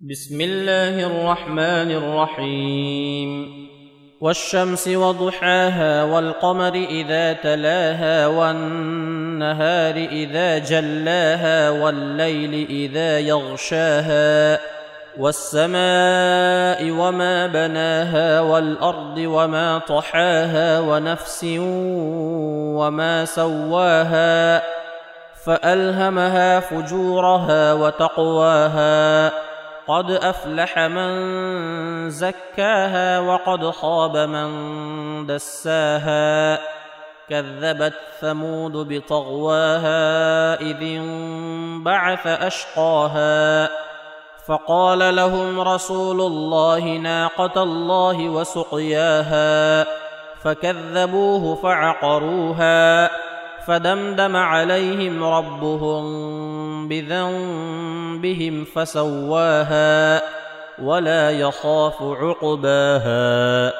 بسم الله الرحمن الرحيم. والشمس وضحاها والقمر إذا تلاها والنهار إذا جلاها والليل إذا يغشاها والسماء وما بناها والأرض وما طحاها ونفس وما سواها فألهمها فجورها وتقواها قد أفلح من زكاها وقد خاب من دساها. كذبت ثمود بطغواها إذ انبعث أشقاها. فقال لهم رسول الله ناقة الله وسقياها. فكذبوه فعقروها. فدمدم عليهم ربهم بذنبهم فسواها ولا يخاف عقباها